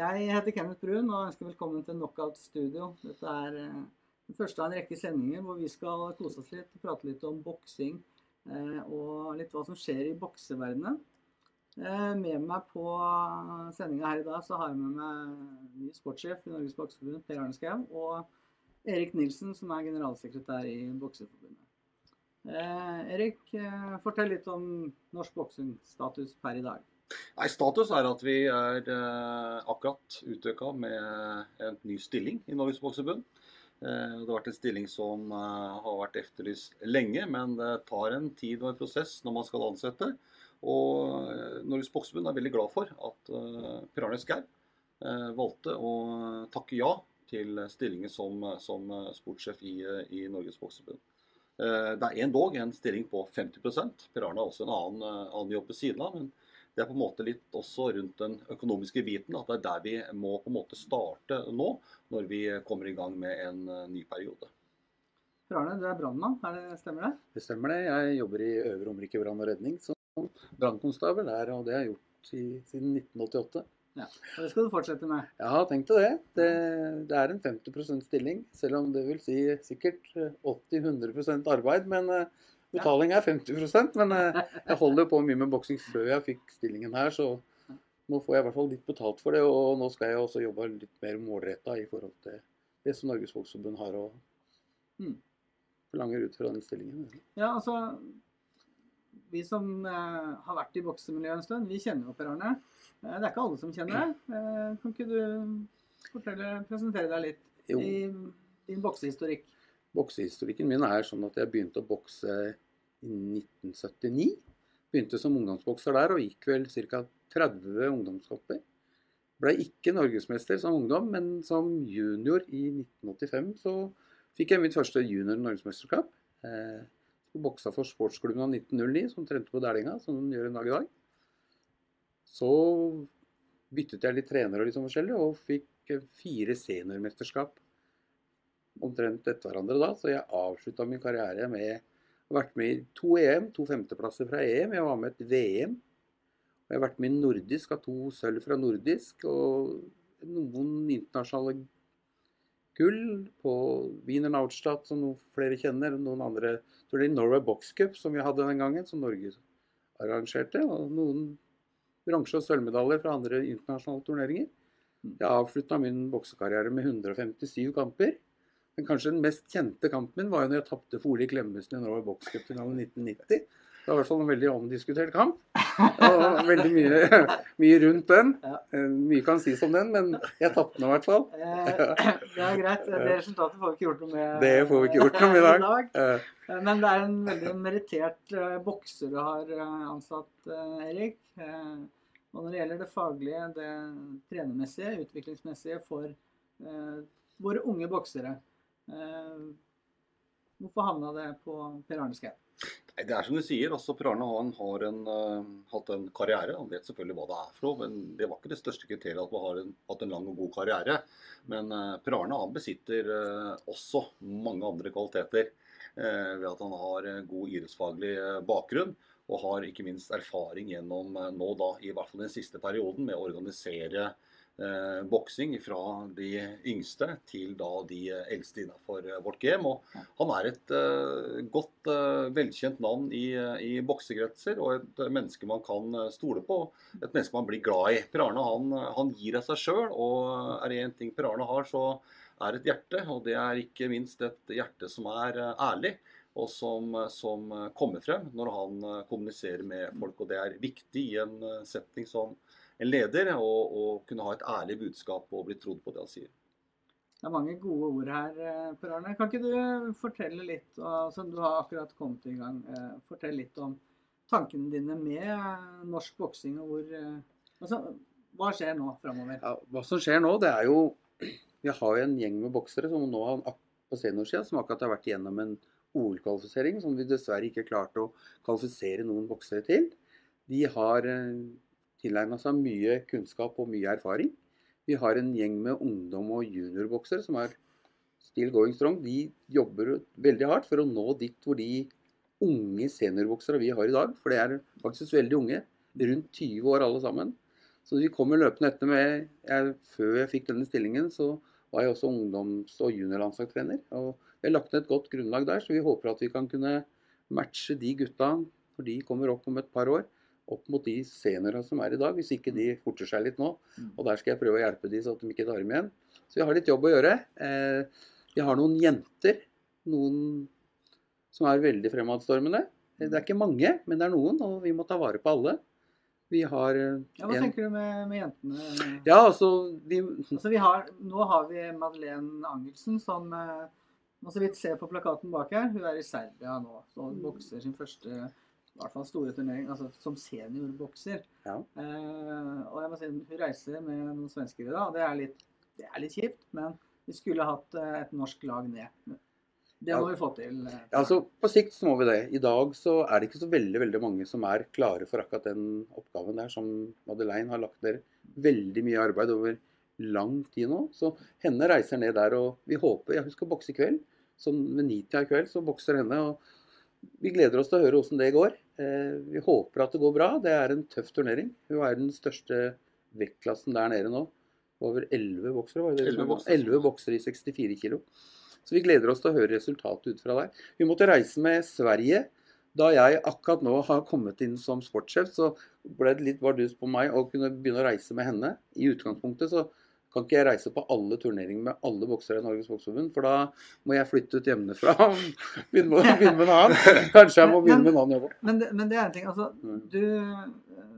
Jeg heter Kenneth Brun og ønsker velkommen til Knockout Studio. Dette er eh, den første av en rekke sendinger hvor vi skal kose oss litt, prate litt om boksing eh, og litt hva som skjer i bokseverdenen. Eh, Med meg på sendinga her i dag så har jeg med meg ny sportssjef i Norges Bokseforbund, Per Arne Skau, og Erik Nilsen, som er generalsekretær i Bokseforbundet. Erik, fortell litt om norsk boksingstatus per i dag. Nei, Status er at vi er eh, akkurat utøka med en ny stilling i Norges Bokseforbund. Eh, det har vært en stilling som eh, har vært efterlyst lenge, men det tar en tid og en prosess når man skal ansette. Og Norges Bokseforbund er veldig glad for at Per Arne Skau valgte å takke ja til stillingen som, som sportssjef i, i Norges Bokseforbund. Det er endog en stilling på 50 Per Arne har også en annen, annen jobb ved siden av. men det er på en måte litt også rundt den økonomiske biten at det er der vi må på en måte starte nå, når vi kommer i gang med en eh, ny periode. Arne, du er brannmann, er det, stemmer det? Det stemmer det. Jeg jobber i Øvre Romerike brann og redning som brannkonstabel der, og det har jeg gjort i, siden 1988. Ja. Og det skal du fortsette med. Ja, tenk deg det. det. Det er en 50% stilling, selv om det vil si sikkert eh, 80-100% arbeid. Men eh, betaling er 50% Men eh, jeg holder jo på mye med boksing før jeg fikk stillingen her, så nå får jeg i hvert fall litt betalt for det. Og nå skal jeg også jobbe litt mer målretta i forhold til det som Norges Boksforbund har og Mm. forlanger ut fra den stillingen. Ja, altså Vi som eh, har vært i boksemiljøet en stund, vi kjenner jo Per Arne. Eh, det er ikke alle som kjenner deg. Eh, kan ikke du fortelle, presentere deg litt Jo. i din boksehistorikk? Boksehistorikken min er sånn at jeg begynte å bokse i 1979. Begynte som ungdomsbokser der og gikk vel ca. 30 ungdomskamper. Ble ikke norgesmester som ungdom, men som junior i 1985 så fikk jeg mitt første junior-norgesmesterskap. Eh, boksa for sportsklubben av 1909, som trente på Dælinga, som den gjør en dag i dag. Så byttet jeg litt trenere og litt sånn forskjellig, og fikk fire seniormesterskap omtrent etter hverandre da, så jeg avslutta min karriere med å vært med i to EM, to femteplasser fra EM. Jeg var med i et VM. Og jeg har vært med i nordisk, av to sølv fra nordisk, og noen internasjonale gull på Wiener Nautstadt, som noen flere kjenner. og Noen andre tror det er Norway Box Cup, som vi hadde den gangen, som Norge arrangerte. Og noen bransje- og sølvmedaljer fra andre internasjonale turneringer. Jeg avslutta min boksekarriere med 157 kamper. Men kanskje den mest kjente kampen min var jo når jeg tapte for Ole Klemmesen i Norway Box Cup-finalen 1990. Det var i hvert fall en veldig omdiskutert kamp. Og veldig mye, mye rundt den. Eh, Mye kan sies om den, men jeg tapte den i hvert fall. Eh, det er greit. Det resultatet får vi ikke gjort noe med Det får vi ikke gjort noe med i dag. Eh, Men det er en veldig merittert bokser du har ansatt, Erik. Og når det gjelder det faglige, det trenermessige, utviklingsmessige for våre unge boksere Hvorfor havna det på Per Arne Skau? Det er som du sier, altså Per Arne han har en, uh, hatt en karriere. Han vet selvfølgelig hva det er for noe, men det var ikke det største kriteriet at man har en, hatt en lang og god karriere. Men uh, Per Arne han besitter uh, også mange andre kvaliteter. eh, ved at han har eh, god idrettsfaglig eh, bakgrunn. Og har ikke minst erfaring gjennom eh, nå da, i hvert fall den siste perioden, med å organisere eh, boksing fra de yngste til da de eldste innenfor eh, vårt game. Og han er et eh, godt, eh, velkjent navn i, eh, i boksekretser, og et eh, menneske man kan stole på. Et menneske man blir glad i. Per Arne han, han gir av seg sjøl, og er det én ting Per Arne har, så er et hjerte. Og det er ikke minst et hjerte som er ærlig. Og som, som kommer frem når han kommuniserer med folk. Og det er viktig i en setting som en leder og, og kunne ha et ærlig budskap og bli trodd på det han sier. Det er mange gode ord her, eh, Per Arne. Kan ikke du fortelle litt, altså du har akkurat kommet i gang, eh, fortell litt om tankene dine med eh, norsk boksing, og hvor eh, Altså, hva skjer nå framover? Ja, hva som skjer nå, det er jo Vi har jo en gjeng med boksere som nå har på seniorsida som akkurat har vært gjennom en OL-kvalifisering som vi dessverre ikke klarte å kvalifisere noen boksere til. De har eh, tilegna seg mye kunnskap og mye erfaring. Vi har en gjeng med ungdom- og juniorboksere som er still going strong. De jobber veldig hardt for å nå dit hvor de unge seniorboksere vi har i dag, for det er faktisk veldig unge, rundt 20 år alle sammen, Så vi kommer løpende etter med jeg, Før jeg fikk denne stillingen, så var jeg også ungdoms- og juniorlandslagstrener. Og vi har lagt ned et godt grunnlag der, så vi håper at vi kan kunne matche de gutta når de kommer opp om et par år, opp mot de seniorene som er i dag, hvis ikke de forter seg litt nå. Mm. Og der skal jeg prøve å hjelpe de så at de ikke tar dem igjen. Så vi har litt jobb å gjøre. Eh, vi har noen jenter, noen som er veldig fremadstormende. Eh, Det er ikke mange, men det er noen, og vi må ta vare på alle. Vi har eh, Ja, hva en- tenker du med, med jentene? Ja, altså vi, Altså, vi har, nå har vi Madeleine Angelsen som eh, må så vidt se på plakaten bak her. Hun er i Serbia nå og bokser sin første i hvert fall store turnering altså som seniorbokser. Ja. Eh, og jeg må si, hun reiser med noen svensker i dag. Det er litt, det er litt kjipt, men vi skulle hatt eh, et norsk lag ned. Det må Ja. vi få til. eh, Ja, altså På sikt så må vi det. I dag så er det ikke så veldig veldig mange som er klare for akkurat den oppgaven der, som Madeleine har lagt ned veldig mye arbeid over lang tid nå. Så henne reiser ned der, og vi håper ja, Hun skal bokse i kveld. Sånn ved nitida i kveld så bokser henne. og Vi gleder oss til å høre hvordan det går. Eh, vi håper at det går bra. Det er en tøff turnering. Hun er den største vektklassen der nede nå. Over 11 boksere? var det det 11 boksere. 11 boksere i 64 kilo. Så vi gleder oss til å høre resultatet ut fra der. Vi måtte reise med Sverige. Da jeg akkurat nå har kommet inn som sportssjef, så ble det litt bardus på meg å kunne begynne å reise med henne. I utgangspunktet så kan ikke jeg reise på alle turneringer med alle boksere i Norges Bokseforbund, for da må jeg flytte ut hjemmefra og begynne med, begynne med en annen. Kanskje jeg må begynne med en annen jobb òg. Men, men det er en ting. Altså, Mm. du eh,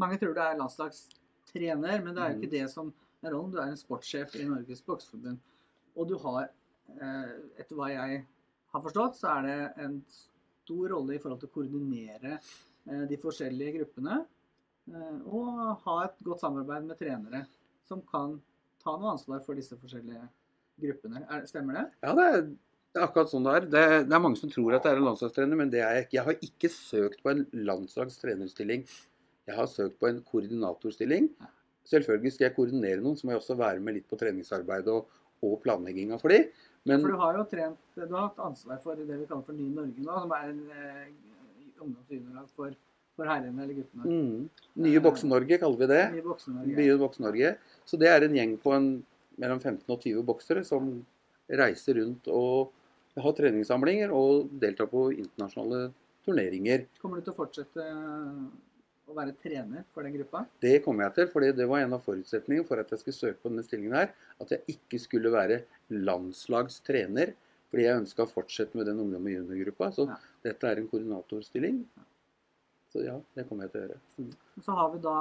Mange tror du er landslagstrener, men det er jo Mm. ikke det som er rollen. Du er en sportssjef i Norges Bokseforbund. Og du har, eh, etter hva jeg har forstått, så er det en stor rolle i forhold til å koordinere eh, de forskjellige gruppene. Og ha et godt samarbeid med trenere som kan ta noe ansvar for disse forskjellige gruppene. Er, stemmer det? Ja, det er, det er akkurat sånn det er. Det, det er mange som tror at det er en landslagstrener, men det er jeg ikke. Jeg har ikke søkt på en landslagstrenerstilling. Jeg har søkt på en koordinatorstilling. Selvfølgelig skal jeg koordinere noen, så må jeg også være med litt på treningsarbeidet og, og planlegginga for de. Men For du har jo trent, du har hatt ansvar for det vi kaller for Ny Norge nå, som er en eh, ungdomsjuniorlag for, for herrene eller guttene. mm, Nye Bokse-Norge kaller vi det. Bokse-Norge. Nye Bokse-Norge. Så det er en gjeng på en, mellom 15 og 20 boksere som reiser rundt og har treningssamlinger og deltar på internasjonale turneringer. Kommer du til å fortsette eh, å være trener for den gruppa? Det kommer jeg til, for det var en av forutsetningene for at jeg skulle søke på denne stillingen her. At jeg ikke skulle være landslagstrener, fordi jeg ønska å fortsette med den ungdom- og juniorgruppa. Så Ja. dette er en koordinatorstilling. Så ja, det kommer jeg til å gjøre. Mm. Så har vi da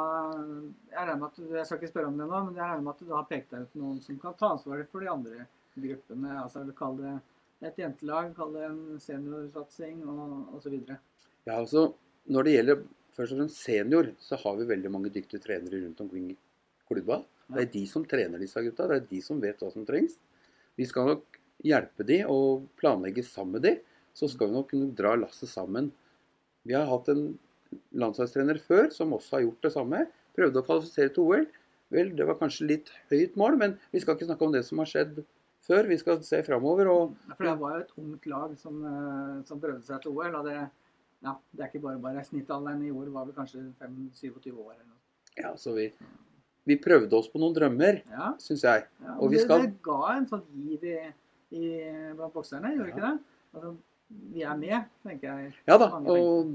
Jeg regner med at du, jeg skal ikke spørre om det nå, men jeg regner med at du har pekt deg ut noen som kan ta ansvaret for de andre gruppene. altså Kall det et jentelag, kall det en seniorsatsing og osv. Ja, altså, Når det gjelder først og fremst senior, så har vi veldig mange dyktige trenere rundt omkring i klubba. Det er de som trener disse gutta. Det er de som vet hva som trengs. Vi skal nok hjelpe de og planlegge sammen med de. Så skal vi nok kunne dra lasset sammen. Vi har hatt en landslagstrener før som også har gjort det samme. Prøvde å kvalifisere til OL. Vel, det var kanskje litt høyt mål, men vi skal ikke snakke om det som har skjedd før. Vi skal se framover. Og For det var jo et ungt lag som, eh, som prøvde seg til OL. og det, ja, det er ikke bare bare. Snittalderen i år var vel kanskje 5-27 år. eller noe. ja, så vi, vi prøvde oss på noen drømmer, Ja, syns jeg. ja. Og vi det, skal- det ga en sånn giv i, i, blant bokserne, gjorde ja. ikke det? Altså, vi er med, tenker jeg. Ja da, og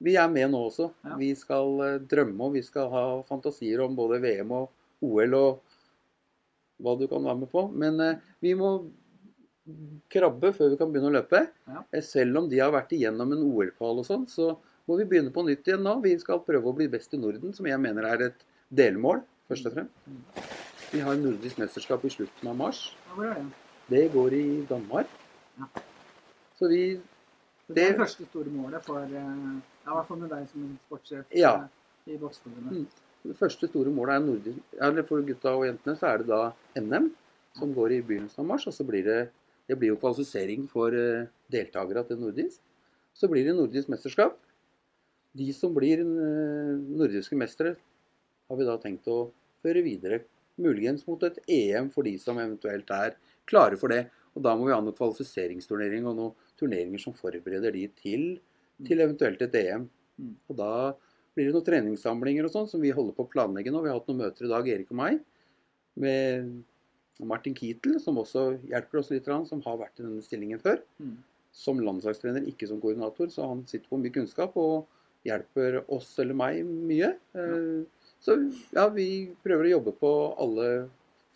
vi er med nå også. Ja. Vi skal eh, drømme og vi skal ha fantasier om både VM og OL og hva du kan være med på. Men eh, vi må krabbe før vi kan begynne å løpe. Ja. Eh, Selv om de har vært igjennom en OL-kval og sånn, så må vi begynne på nytt igjen nå. Vi skal prøve å bli best i Norden, som jeg mener er et delmål, først og fremst. Mm. Vi har nordisk mesterskap i slutten av mars. Det? Går i Danmark. Så vi det er Det- første store målet for ja, i hvert fall med deg som en sportssjef Ja. eh, i Bokseforbundet. Mm. Det første store målet er nordisk Eller for gutta og jentene så er det da NM, som går i begynnelsen av mars. Og så blir det Det blir jo kvalifisering for deltakerne deltakere til nordisk. Så blir det nordisk mesterskap. De som blir eh, nordiske mestere, har vi da tenkt å føre videre. Muligens mot et EM for de som eventuelt er klare for det. Og da må vi ha noen kvalifiseringsturnering og noen turneringer som forbereder de til, til eventuelt et EM. Mm. Og da blir det noen treningssamlinger og sånn som vi holder på å planlegge nå. Vi har hatt noen møter i dag, Erik og meg, med Martin Kittel, som også hjelper oss litt, som har vært i denne stillingen før. Mm. Som landslagstrener, ikke som koordinator, så han sitter på mye kunnskap og hjelper oss eller meg mye. Eh, Så ja, vi prøver å jobbe på alle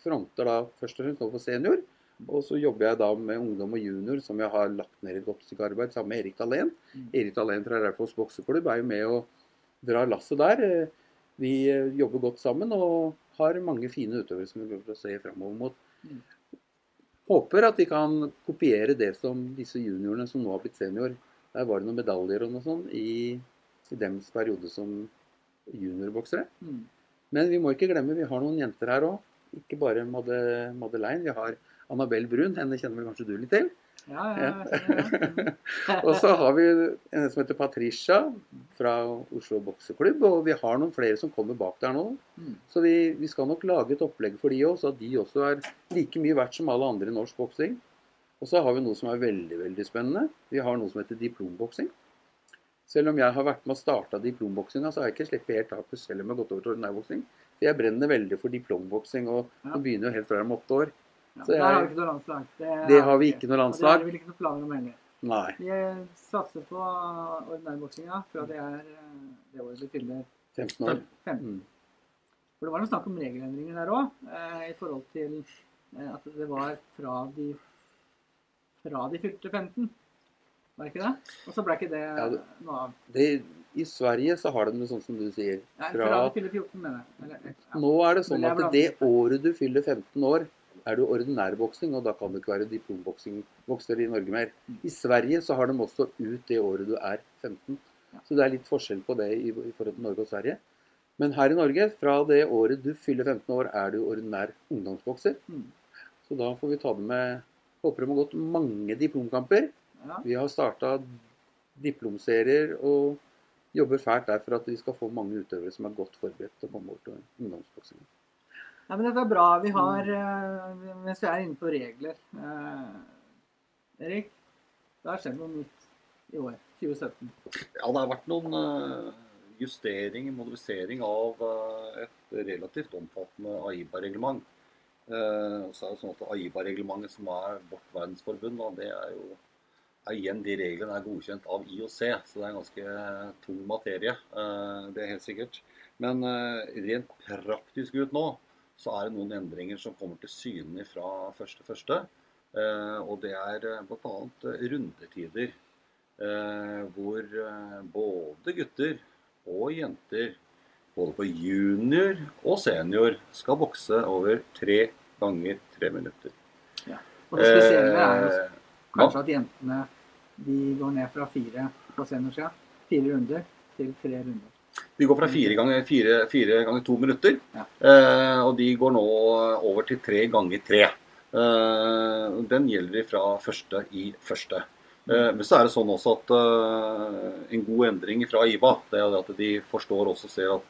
fronter da, først og fremst nå for senior. Og så jobber jeg da med ungdom og junior, som jeg har lagt ned et godt stykke arbeid sammen med Erik Dahlén. Mm. Erik Dahlén fra Raufoss bokseklubb er jo med og drar lasset der. Vi eh, jobber godt sammen og har mange fine utøvere som vi kommer til å se framover mot. Mm. Håper at vi kan kopiere det som disse juniorene som nå har blitt senior. Der var det noen medaljer og noe sånn i, i deres periode som juniorboksere. Mm. Men vi må ikke glemme, vi har noen jenter her òg. Ikke bare Madeleine. Vi har Annabelle Brun. Henne kjenner vel kanskje du litt til? Ja, ja, ja. Og så har vi en som heter Patricia fra Oslo bokseklubb. Og vi har noen flere som kommer bak der nå. Mm. Så vi, vi skal nok lage et opplegg for de òg, så at de også er like mye verdt som alle andre i norsk boksing. Og så har vi noe som er veldig veldig spennende. Vi har noe som heter diplomboksing. Selv om jeg har vært med og starta diplomboksinga, så har jeg ikke sluppet helt taket selv om jeg har gått over til ordinærboksing. Jeg brenner veldig for diplomboksing, og Ja. begynner jo helt fra jeg er åtte år. Ja, der har vi ikke noe landslag. Det har vi ikke noe landslag. det har vi ikke noe planer om heller. Nei. Vi satser på ordinærboksinga fra det er eh, det året vi fyller 15 år. 15. Mm. For det var noe snakk om regelendringer der òg, eh, i forhold til eh, at det var fra de fra de fylte 15. Var det ikke det? Og så ble ikke det Ja, det- noe av. Det, I Sverige så har de det sånn som du sier. Fra, fra de fyller 14, mener jeg. Eller, ja. nå er det sånn at det året du fyller 15 år, er du ordinærboksing, og da kan du ikke være diplomboksingvokser i Norge mer. I Sverige så har de også ut det året du er 15. Så det er litt forskjell på det i, i forhold til Norge og Sverige. Men her i Norge, fra det året du fyller 15 år, er du ordinær ungdomsbokser. Mm. Så da får vi ta det med Håper de har gått mange diplomkamper. Vi har starta diplomserier og jobber fælt der for at vi skal få mange utøvere som er godt forberedt til å komme over til ungdomsboksing. Nei, men dette er bra. Vi har, Mm. eh, mens vi er inne på regler eh, Erik, det har skjedd noe nytt i år. 2017. Ja, det har vært noen eh, justering, modifisering av et relativt omfattende AIBA-reglement. Så er det sånn at AIBA-reglementet, som er vårt verdensforbund, det er jo er igjen de reglene er godkjent av IOC, så det er en ganske tung materie. det er helt sikkert. Men rent praktisk ut nå, så er det noen endringer som kommer til syne fra 1.1. Uh, og det er eh, bl.a. rundetider. Eh, hvor eh, både gutter og jenter, både på junior og senior, skal bokse over tre ganger tre minutter. Og det spesielle er jo Eh, kanskje at jentene de går ned fra fire på seniorsida, fire runder, til tre runder. De går fra fire ganger, fire, fire ganger to minutter, Ja. eh, og de går nå over til tre ganger tre. Eh, den gjelder fra første i første. Eh, men så er det sånn også at eh, en god endring fra IVA, det er at de forstår også ser at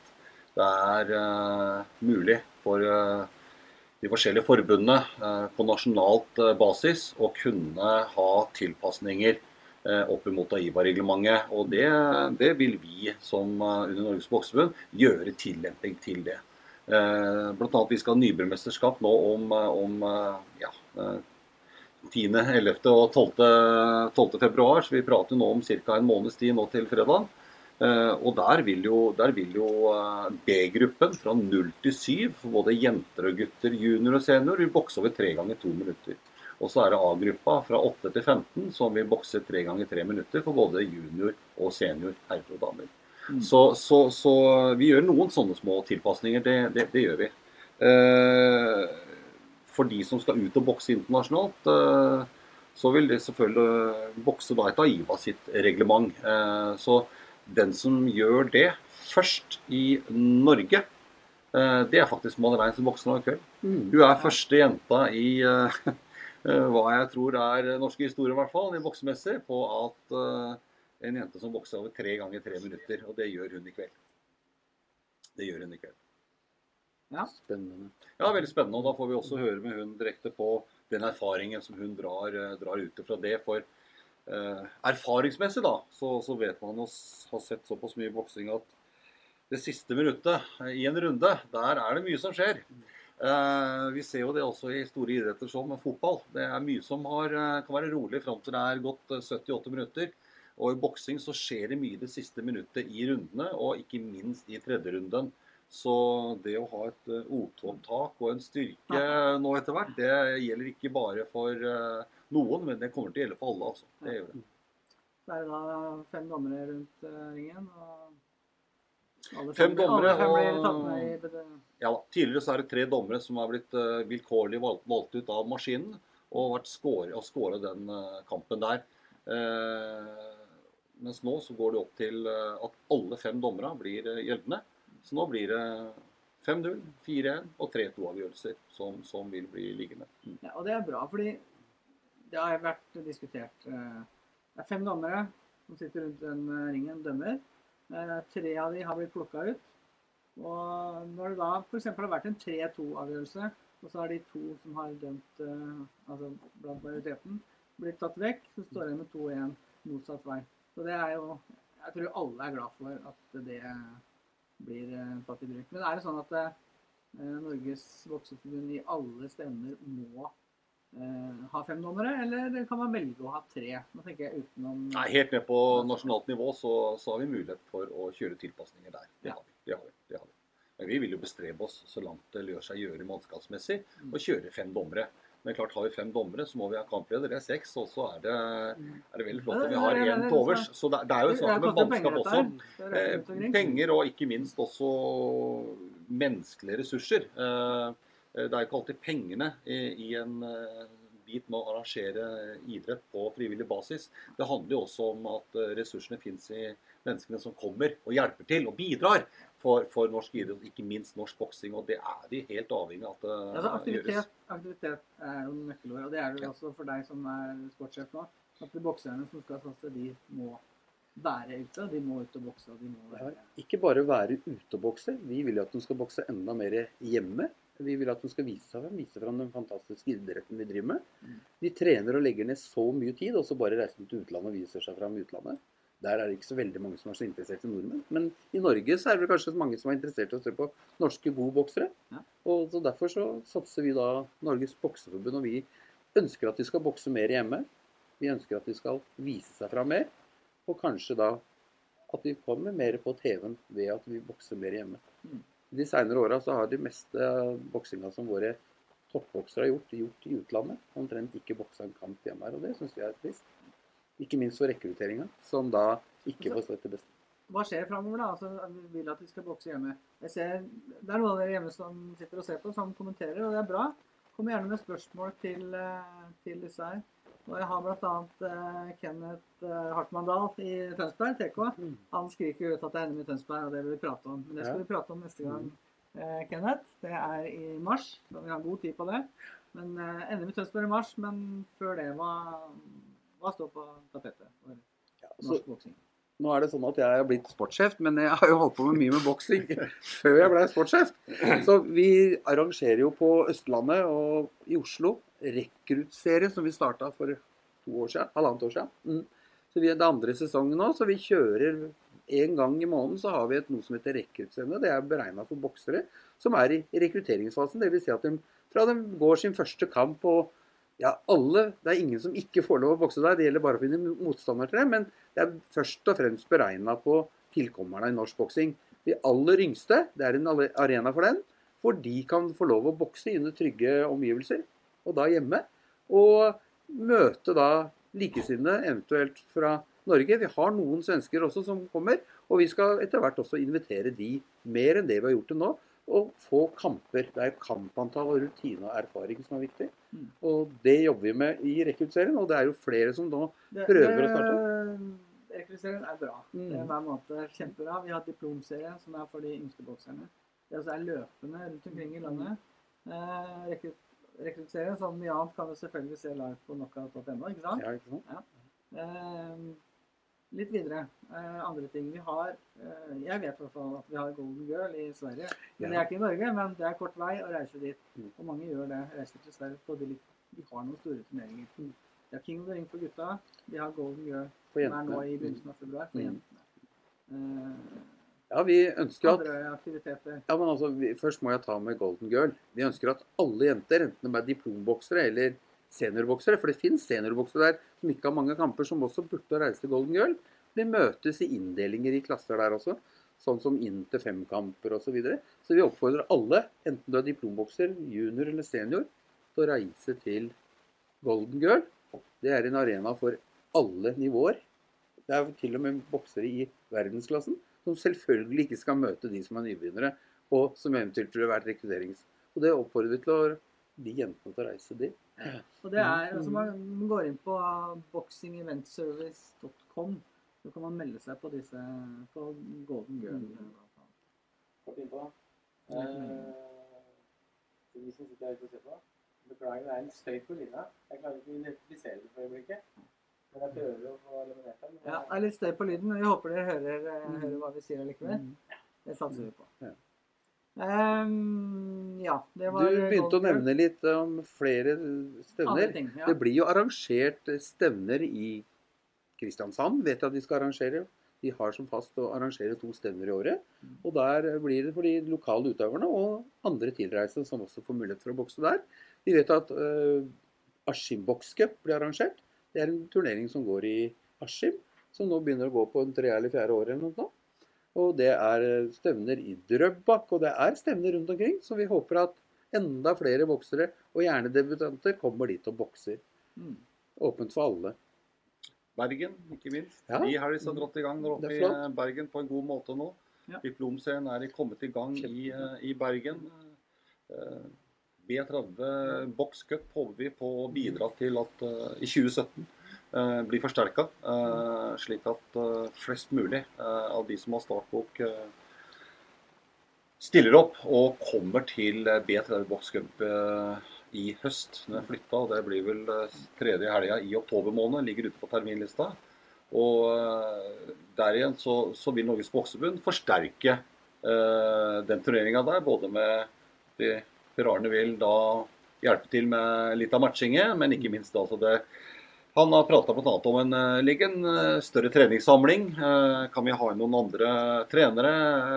det er eh, mulig for eh, de forskjellige forbundene på nasjonalt basis å kunne ha tilpasninger opp imot AIVA-reglementet. Og det, det vil vi som eh, under Norges Bokseforbund gjøre tillemping til det. Bl.a. Blant annet vi skal ha nybyrmesterskap nå om, eh, om eh, ja, eh, 10., 11. og 12. 12. februar, så vi prater nå om ca. en måneds tid nå til fredag. Eh, og der vil jo, jo eh, B-gruppen fra 0 til 7 for både jenter og gutter, junior og senior, vil bokse over tre ganger to minutter. Og så er det A-gruppa fra 8 til 15 som vil bokse tre ganger tre minutter for både junior og senior herrer og damer. Mm. Så, så, så vi gjør noen sånne små tilpasninger. Det, det, det gjør vi. Eh, for de som skal ut og bokse internasjonalt, eh, så vil de selvfølgelig bokse da etter AIVA sitt reglement. Eh, så den som gjør det først i Norge, eh, det er faktisk Madeleine som bokser nå i kveld. Mm. Hun er første jenta i eh, hva jeg tror er norske historier, i hvert fall, i boksemessig, på at eh, en jente som bokser over tre ganger tre minutter. Og det gjør hun i kveld. Det gjør hun i kveld. Ja. Spennende. Ja, veldig spennende. Og da får vi også høre med hun direkte på den erfaringen som hun drar, eh, drar ut fra det. For eh, erfaringsmessig, da, så, så vet man å har ha sett såpass mye boksing at det siste minuttet i en runde, der er det mye som skjer. Eh, vi ser jo det også i store idretter som fotball. Det er mye som har, eh, kan være rolig fram til det er gått eh, 78 minutter. Og i boksing så skjer det mye det siste minuttet i rundene, og ikke minst i tredje runden. Så det å ha et eh, O2-opptak og en styrke nå etter hvert, det gjelder ikke bare for eh, noen, men det kommer til å gjelde for alle. altså. Det gjør det. Så er det da fem dommere rundt eh, ringen. og alle Fem dommere og- Ja. Tidligere så er det tre dommere som har blitt eh, vilkårlig valgt, valgt ut av maskinen og vært score, og skåret den eh, kampen der. Eh, mens nå så går det opp til at alle fem dommere blir gjeldende. Så nå blir det 5-0, 4-1 og 3-2-avgjørelser som, som vil bli liggende. Mm. Ja, og det er bra, fordi det har vært diskutert. Det er fem dommere som sitter rundt den ringen, dømmer. Eh, Tre av de har blitt plukka ut. Og når det da f.eks. har vært en 3-2-avgjørelse, og så har de to som har dømt eh, altså blant majoriteten, blitt tatt vekk, så står det med 2-1 motsatt vei. Så det er jo Jeg tror alle er glad for at det blir eh, tatt i bruk. Men er det sånn at Norges bokseforbund i alle stevner må ha fem dommere, eller kan man velge å ha tre? Nå tenker jeg utenom Nei, Helt ned på nasjonalt nivå så, så har vi mulighet for å kjøre tilpasninger der. Det Ja. har vi. Det har vi, det har vi. Men vi vil jo bestrebe oss så langt det lar seg gjøre mannskapsmessig, Mm. å kjøre fem dommere. Men klart har vi fem dommere, så må vi ha kampleder. Det er seks, og så er det, er det veldig flott at vi har én til overs. Så det, det er jo Det sånn med mannskap også. Eh, penger og ikke minst også menneskelige ressurser. Eh, Det er ikke alltid pengene i, i en eh, bit med å arrangere idrett på frivillig basis. Det handler jo også om at eh, ressursene finnes i menneskene som kommer og hjelper til og bidrar for, for norsk idrett, ikke minst norsk boksing. Og det er de helt avhengig av at det Altså, aktivitet, gjøres. aktivitet er jo nøkkelord, og det er det jo Ja. også for deg som er sportssjef nå. At de bokserne som skal satse, de må være ute. De må ut og bokse. og de må være... Ikke bare være ute og bokse. Vi vil jo at de skal bokse enda mer hjemme. Vi vil at de skal vise seg frem, vise frem den fantastiske idretten vi driver med. Mm. De trener og legger ned så mye tid, og så bare reiser de til utlandet og viser seg fram i utlandet. Der er det ikke så veldig mange som er så interessert i nordmenn. Men i Norge så er det kanskje mange som er interessert i å se på norske gode boksere. Ja. Og så Derfor så satser vi da Norges bokseforbund, og vi ønsker at de skal bokse mer hjemme. Vi ønsker at de skal vise seg fram mer, og kanskje da at de kommer mer på TV-en ved at vi bokser mer hjemme. De seinere åra så har de meste boksinga som våre toppboksere har gjort, gjort i utlandet. Omtrent ikke boksa en kamp hjemme her, og det syns vi er trist. Ikke minst for rekrutteringa, som da ikke får støtte best. Hva skjer framover, da? Altså, vi vil at de skal bokse hjemme. Ser, det er noen av dere hjemme som sitter og ser på, som kommenterer, og det er bra. Kom gjerne med spørsmål til, eh, til disse her. Og jeg har bl.a. Uh, Kenneth uh, Hartmann Dahl i Tønsberg, TK. Mm. Han skriker ut at det er NM i Tønsberg, og det vil vi prate om. Men det skal vi prate om neste gang, uh, Kenneth. Det er i mars, så vi har god tid på det. Men uh, NM i Tønsberg i mars, men før det, hva, hva står på tapetet for norsk boksing? Nå er det sånn at jeg er blitt sportssjef, men jeg har jo holdt på med mye med boksing før jeg ble sportssjef. Så vi arrangerer jo på Østlandet og i Oslo rekruttserie som vi starta for to år siden, halvannet år siden. Mm. Så vi, er Det andre sesongen nå, så vi kjører en gang i måneden så har vi et, noe som heter rekruttscene. Det er beregna for boksere som er i rekrutteringsfasen. Dvs. Si at de, fra de går sin første kamp og ja, alle, Det er ingen som ikke får lov å bokse der, det gjelder bare å finne motstander til det. Men det er først og fremst beregna på tilkommerne i norsk boksing. De aller yngste, det er en arena for den, hvor de kan få lov å bokse under trygge omgivelser, og da hjemme. Og møte da likesinnede, eventuelt fra Norge. Vi har noen svensker også som kommer, og vi skal etter hvert også invitere de mer enn det vi har gjort til nå. Og få kamper. Det er kampantall og rutine og erfaring som er viktig. Mm. Og det jobber vi med i rekruttserien, og det er jo flere som nå Det- prøver å starte. Rekruttserien er bra. Mm. Det er hver måned kjempebra. Vi har diplomserien, som er for de yngste bokserne. Det også er løpende rundt omkring i landet. Eh, som mye annet, kan du selvfølgelig se live på knockout.no. ikke sant? Ja, ikke sant? Eh, litt videre. Eh, andre ting vi har eh, Jeg vet i hvert fall at vi har Golden Girl i Sverige. Men Det Ja. er ikke i Norge, men det er kort vei å reise dit. Mm. Og mange gjør det. Reiser til Sverige på de, litt- Vi har noen store turneringer. Mm. Det har King of the Ring for gutta. Vi har Golden Girl For som er nå i begynnelsen av februar for Mm. jentene. Eh, Ja, vi ønsker at Ja, men altså, vi, Først må jeg ta med Golden Girl. Vi ønsker at alle jenter, enten de er diplomboksere eller seniorboksere, for det finnes seniorboksere der som ikke har mange kamper, som også burde reise til Golden Girl, de møtes i inndelinger i klasser der også. Sånn som inn til fem kamper osv. Så, videre. så vi oppfordrer alle, enten du er diplombokser, junior eller senior, til å reise til Golden Girl. Det er en arena for alle nivåer. Det er til og med boksere i verdensklassen som selvfølgelig ikke skal møte de som er nybegynnere, og som eventuelt ville vært rekrutterings... Og det oppfordrer vi til å de jentene til å reise dit. Og det er, altså Man går inn på boxingeventservice.com. Så kan man melde seg på disse på Golden Girl. Kort innpå. Eh, de som sitter her ute og ser på. Beklager, det er en støy på linja. Jeg klarer ikke å identifisere det for øyeblikket. Men jeg prøver å få eliminert den. Ja, det er litt støy på lyden, men vi håper dere hører, eh, hører hva vi sier allikevel. Det satser vi på. Ehm, ja, det var Du begynte å nevne litt om flere stevner. ting, ja. Det blir jo arrangert stevner i Kristiansand. Vet jeg at de skal arrangere. De har som fast å arrangere to stevner i året. Og der blir det for de lokale utøverne og andre tilreisende som også får mulighet for å bokse der. Vi vet at uh, Askim Box Cup blir arrangert. Det er en turnering som går i Askim, som nå begynner å gå på en tre eller fjerde år eller noe sånt. Og det er eh, stevner i Drøbak, og det er stevner rundt omkring. Så vi håper at enda flere boksere, og gjerne debutanter, kommer dit og bokser. Mm. Åpent for alle. Bergen, ikke minst. Ja. De har liksom dratt i gang der oppe i Bergen på en god måte nå. Ja. Diplomserien er kommet i gang i, eh, i Bergen. Eh, B30 Box Cup håper vi på å bidra til at uh, i 2017 eh, blir forsterka, eh, slik at eh, flest mulig eh, av de som har startbok, eh, stiller opp og kommer til eh, B30 Box Cup eh, i høst. Den er flytta, og det blir vel eh, tredje helga i oktober måned. Ligger ute på terminlista. Og eh, der igjen så, så vil Norges Bokseforbund forsterke eh, den turneringa der. Både med de Per vil da hjelpe til med litt av matchinget, men ikke minst da så det han har prata bl.a. om en, liggen, en eh, større treningssamling. Eh, Kan vi ha inn noen andre trenere?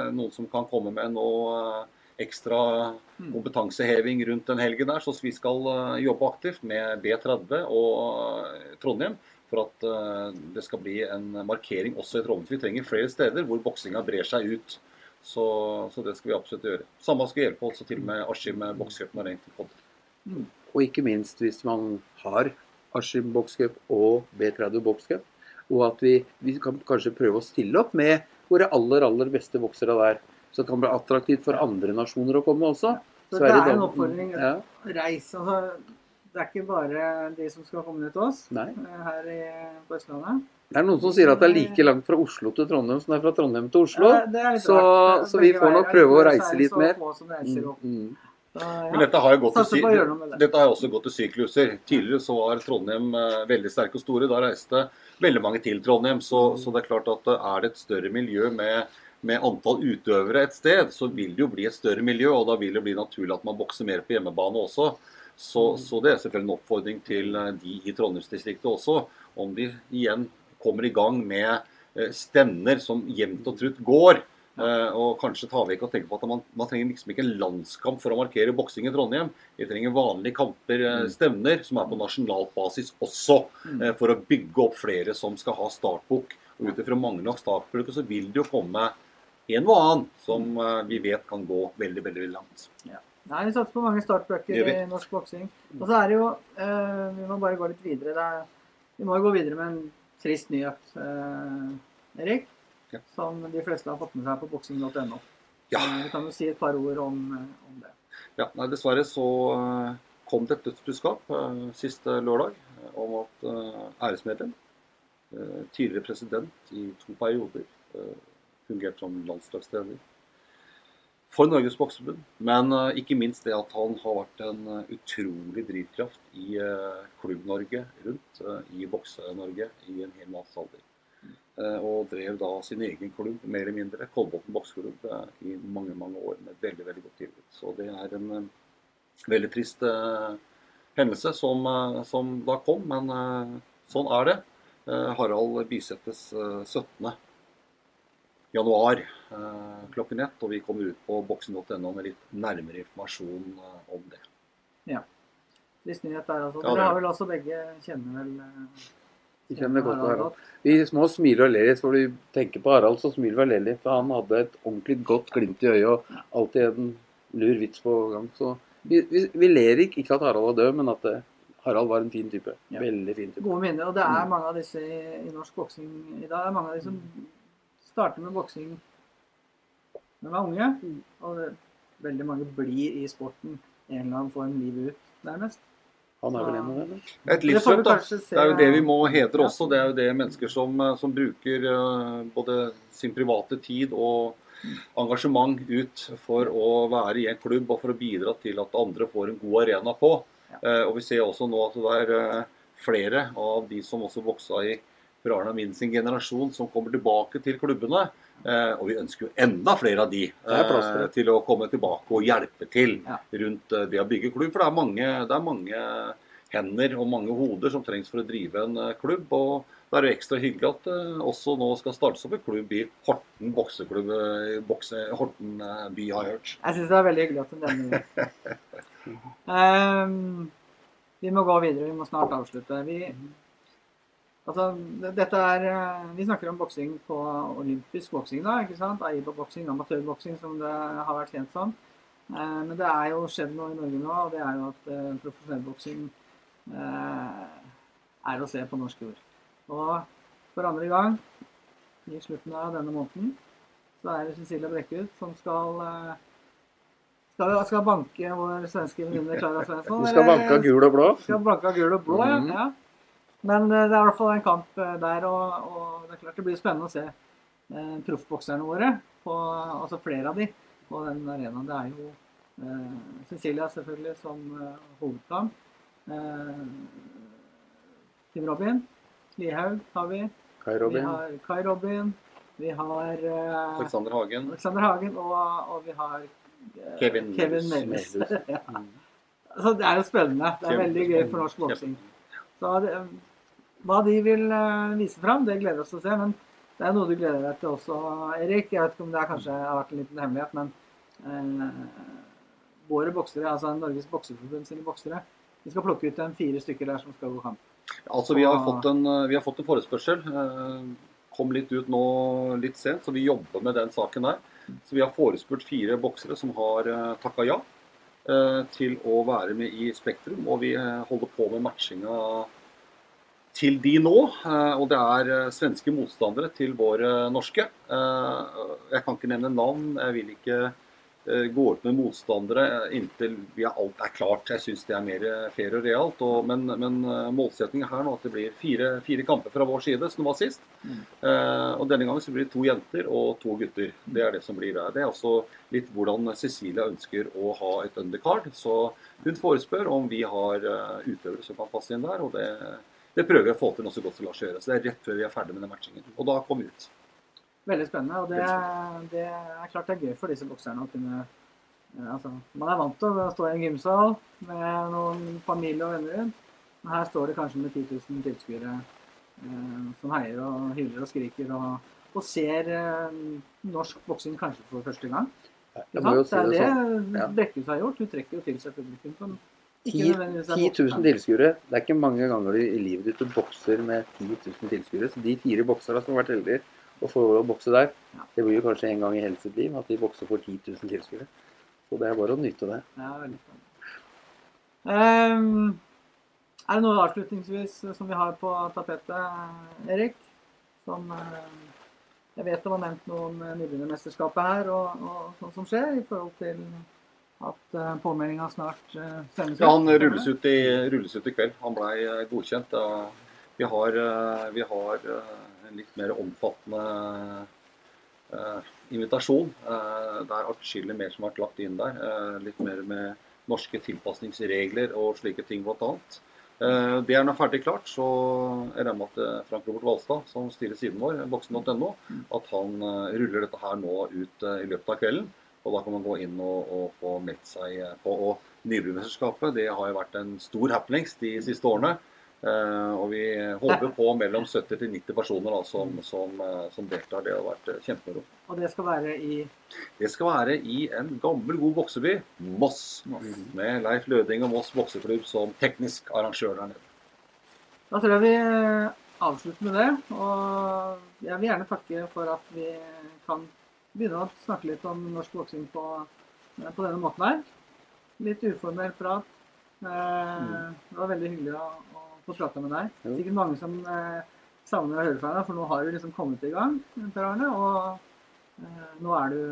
eh, Noen som kan komme med noe eh, ekstra Mm. kompetanseheving rundt den helgen der. Så vi skal eh, jobbe aktivt med B30 og eh, Trondheim for at eh, det skal bli en markering også i Trondheim. Vi trenger flere steder hvor boksinga brer seg ut. Så, så det skal vi absolutt gjøre. Samme skal hjelpe også til med Askim bokscup når den kommer. Og ikke minst hvis man har Askim Box Cup og B30 Box Cup. Og at vi, vi kan kanskje prøve å stille opp med våre aller, aller beste boksere der. Så det kan bli attraktivt for andre nasjoner å komme også. Så det er en oppfordring. Ja, Reis. Altså, det er ikke bare de som skal komme ned til oss nei. eh, her i, på Østlandet. Det er noen som sier at det er like langt fra Oslo til Trondheim som det er fra Trondheim til Oslo. Ja, så- så vi får nok prøve å reise litt mer. Mm, mm. Så, ja. Men dette har jo gått til, det. dette har også gått til sykluser. Tidligere så var Trondheim eh, veldig sterke og store. Da reiste veldig mange til Trondheim. Så, så det er klart at eh, er det et større miljø med, med antall utøvere et sted, så vil det jo bli et større miljø. Og da vil det bli naturlig at man bokser mer på hjemmebane også. Så, så det er selvfølgelig en oppfordring til eh, de i Trondheimsdistriktet også, om de igjen kommer i gang med stevner som jevnt og trutt går. Eh, og kanskje tar vi ikke og tenker på at man, man trenger liksom ikke en landskamp for å markere boksing i Trondheim. Vi trenger vanlige kamper, Mm. stevner, som er på nasjonalt basis også. Mm. Eh, for å bygge opp flere som skal ha startbok. Og ut ifra mange nok startbøker så vil det jo komme en og annen som eh, vi vet kan gå veldig, veldig langt. Nei, Vi satser på mange startbøker i norsk boksing. Og så er det jo Vi må bare gå litt videre. Det er, vi må jo gå videre med en trist nyhet, Erik. Ja. Som de fleste har fått med seg på boksing.no. Ja. Vi kan jo si et par ord om, eh, om det. Ja, nei, Dessverre så eh, kom det et dødsbudskap eh, siste lørdag om at æresmedlem, tidligere president i to perioder, fungerte som landslagstrener for Norges Bokseforbund. Men ikke minst det at han har vært en utrolig drivkraft i Klubb-Norge rundt, i Bokse-Norge, i en hel masse alder. Eh, og drev da sin egen klubb, mer eller mindre, Kolbotn bokseklubb, eh, i mange mange år med veldig veldig godt tilbud. Så det er en eh, veldig trist hendelse som, som da kom, men sånn er det. Harald Bisettes eh, 17. januar klokken ett. Og vi kommer ut på boksen.no med litt nærmere informasjon om det. Trist nyhet der, altså. Ja, er Dere har vel også begge kjenner vel Vi kjenner godt på Harald. Vi små smiler og ler litt, for vi tenker på Harald, så smiler vi og ler litt. For han hadde et ordentlig godt glimt i øyet og alltid en lur vits på gang. Så vi, vi, vi ler ikke, ikke at Harald var død, men at eh, Harald var en fin type. Ja. Veldig fin type. Gode minner. Og det er Mm. mange av disse i, i norsk boksing i dag. Det er mange av de som starter med boksing når de er unge. Mm. Og det, veldig mange blir i sporten en eller annen form livet ut, nærmest. Han er vel en av dem. Et Det livsløp, da. Det er jo det vi må hedre Ja. også. Det er jo det mennesker som, eh, som bruker eh, både sin private tid og engasjement ut for å være i en klubb og for å bidra til at andre får en god arena på. Ja. Eh, Og vi ser også nå at det er flere av de som også voksa i Per Arne Min sin generasjon, som kommer tilbake til klubbene. Eh, Og vi ønsker jo enda flere av de til eh, til å komme tilbake og hjelpe til rundt eh, det å bygge klubb. For det er mange, det er mange hender og mange hoder som trengs for å drive en klubb. og da er det ekstra hyggelig at det også nå skal startes opp en klubb i Horten bokseklubb. Bokse, Horten by, har jeg hørt. Jeg syns det er veldig hyggelig at du nevner det. Ehm, vi må gå videre. Vi må snart avslutte. Vi, altså, dette er eh, Vi snakker om boksing på olympisk boksing, da. ikke sant? Aiba-boksing, amatørboksing, som det har vært kjent som. Eh, men det er jo skjedd noe i Norge nå, og det er jo at eh, profesjonell boksing eh, er å se på norsk jord. Og for andre gang i slutten av denne måneden så er det Cecilia Brekkhus som skal skal, skal banke vår svenske venninne Klara Svensson. Hun skal banke av gul og blå. Skal banke av gul og blå, ja. Mhm. ja. Men eh, det er i hvert fall en kamp eh, der, og, og det er klart det blir spennende å se eh, proffbokserne våre, på, altså flere av de, på den arenaen. Det er jo eh, Cecilia selvfølgelig som eh, hovedplan. Eh, Tim Robin, Lihaug har vi. Kai Vi Robin. har Kai Robin. Vi har eh, Alexander Hagen. Alexander Hagen, og, og vi har eh, Kevin Kevin. Melhus. ja. Så det er jo spennende. Det er veldig gøy for norsk boksing. Så det, hva de vil eh, vise fram, det gleder vi oss til å se. Men det er noe du gleder deg til også, Erik. Jeg vet ikke om det er kanskje har vært en liten hemmelighet, men eh, våre boksere, altså Norges bokseforbund sine boksere, vi skal plukke ut en fire stykker der som skal gå kamp. Altså, vi har fått en, eh, vi har fått en forespørsel. eh, Kom litt ut nå litt sent, så vi jobber med den saken der. Så vi har forespurt fire boksere som har takka ja eh, til å være med i Spektrum. Og vi eh, holder på med matchinga til de nå. eh, og det er eh, svenske motstandere til våre norske. Eh, jeg kan ikke nevne navn. Jeg vil ikke eh, gå ut med motstandere inntil vi er, alt er klart. Jeg syns det er mer eh, fair og realt. Og, men men eh, målsettingen her nå er at det blir fire, fire kamper fra vår side, som det var sist. Mm. Eh, og denne gangen så blir det to jenter og to gutter. Det er det som blir der. Det er også litt hvordan Cecilia ønsker å ha et undercard. Så hun forespør om vi har eh, utøvere som kan passe inn der. og det det prøver vi å få til nå så godt som lar seg gjøre. Så det er rett før vi er ferdig med den matchingen. Og da kom vi ut. Veldig spennende. Og det, det er klart det er gøy for disse bokserne å kunne eh, altså, Man er vant til å stå i en gymsal med noen familie og venner rundt. Men her står det kanskje med 10 000 tilskuere eh, som heier og hyler og skriker og, og ser eh, norsk boksing kanskje for første gang. Må jo si det det er sånn. det Ja. Brekkhus har gjort. Hun trekker jo til seg publikum som 10 ikke er 10 000 tilskuere. Det er ikke mange ganger i i livet ditt du bokser med 10 000 tilskuere. Så de fire bokserne som har vært heldige å får lov å bokse der, Ja. det blir jo kanskje en gang i hele sitt liv at de bokser for 10 000 tilskuere. Så det er bare å nyte det. Ja, veldig spennende. Ehm, er det noe avslutningsvis som vi har på tapetet, Erik? Som eh, Jeg vet det var nevnt noe om nybegynnermesterskapet her og, og sånt som skjer, i forhold til at uh, påmeldinga snart sendes ut? Ja, Han rulles ut i, rulles ut i kveld. Han blei eh, godkjent. Vi har, eh, vi har eh, en litt mer omfattende eh, invitasjon. Eh, Det er atskillig mer som har vært lagt inn der. Eh, Litt mer med norske tilpasningsregler og slike ting bl.a. Det er nå ferdig klart, så jeg regner med at eh, Frank Robert Valstad, som styrer siden vår, voksen.no, at han eh, ruller dette her nå ut eh, i løpet av kvelden. Og da kan man gå inn og, og få meldt seg eh, på. Og Nybrumesterskapet har jo vært en stor happenings de siste årene. Eh, og vi håper på mellom 70 til 90 personer da, som, som, eh, som deltar. Det har vært eh, kjempemoro. Og det skal være i Det skal være i en gammel, god bokseby, Moss. Moss. Med Leif Løding og Moss bokseklubb som teknisk arrangør der nede. Da tror jeg vi avslutter med det. Og jeg vil gjerne takke for at vi kan begynne å snakke litt om norsk boksing på, på denne måten her. Litt uformell prat. Eh, Det var veldig hyggelig å få prata med deg. Jo. Sikkert mange som eh, savner å høre fra deg, for nå har du liksom kommet i gang, Per Arne. Og eh, nå er du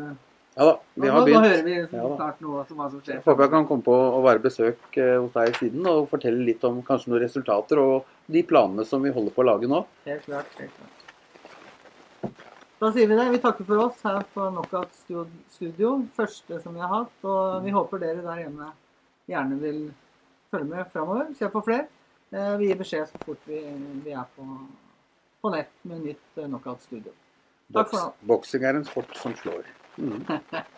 Ja da, vi nå, har nå begynt. hører vi Ja snart noe som, hva som skjer. Jeg håper jeg kan komme på å være besøk eh, hos deg siden og fortelle litt om kanskje noen resultater og de planene som vi holder på å lage nå. Helt klart. helt klart. Da sier vi det. Vi takker for oss her på Knockout Studio. Første som vi har hatt. Og vi håper dere der hjemme gjerne vil følge med framover. Se på flere. Eh, Vi gir beskjed så fort vi, vi er på, på nett med nytt eh, Knockout Studio. Takk for Boks, boksing er en sport som slår. Mhm.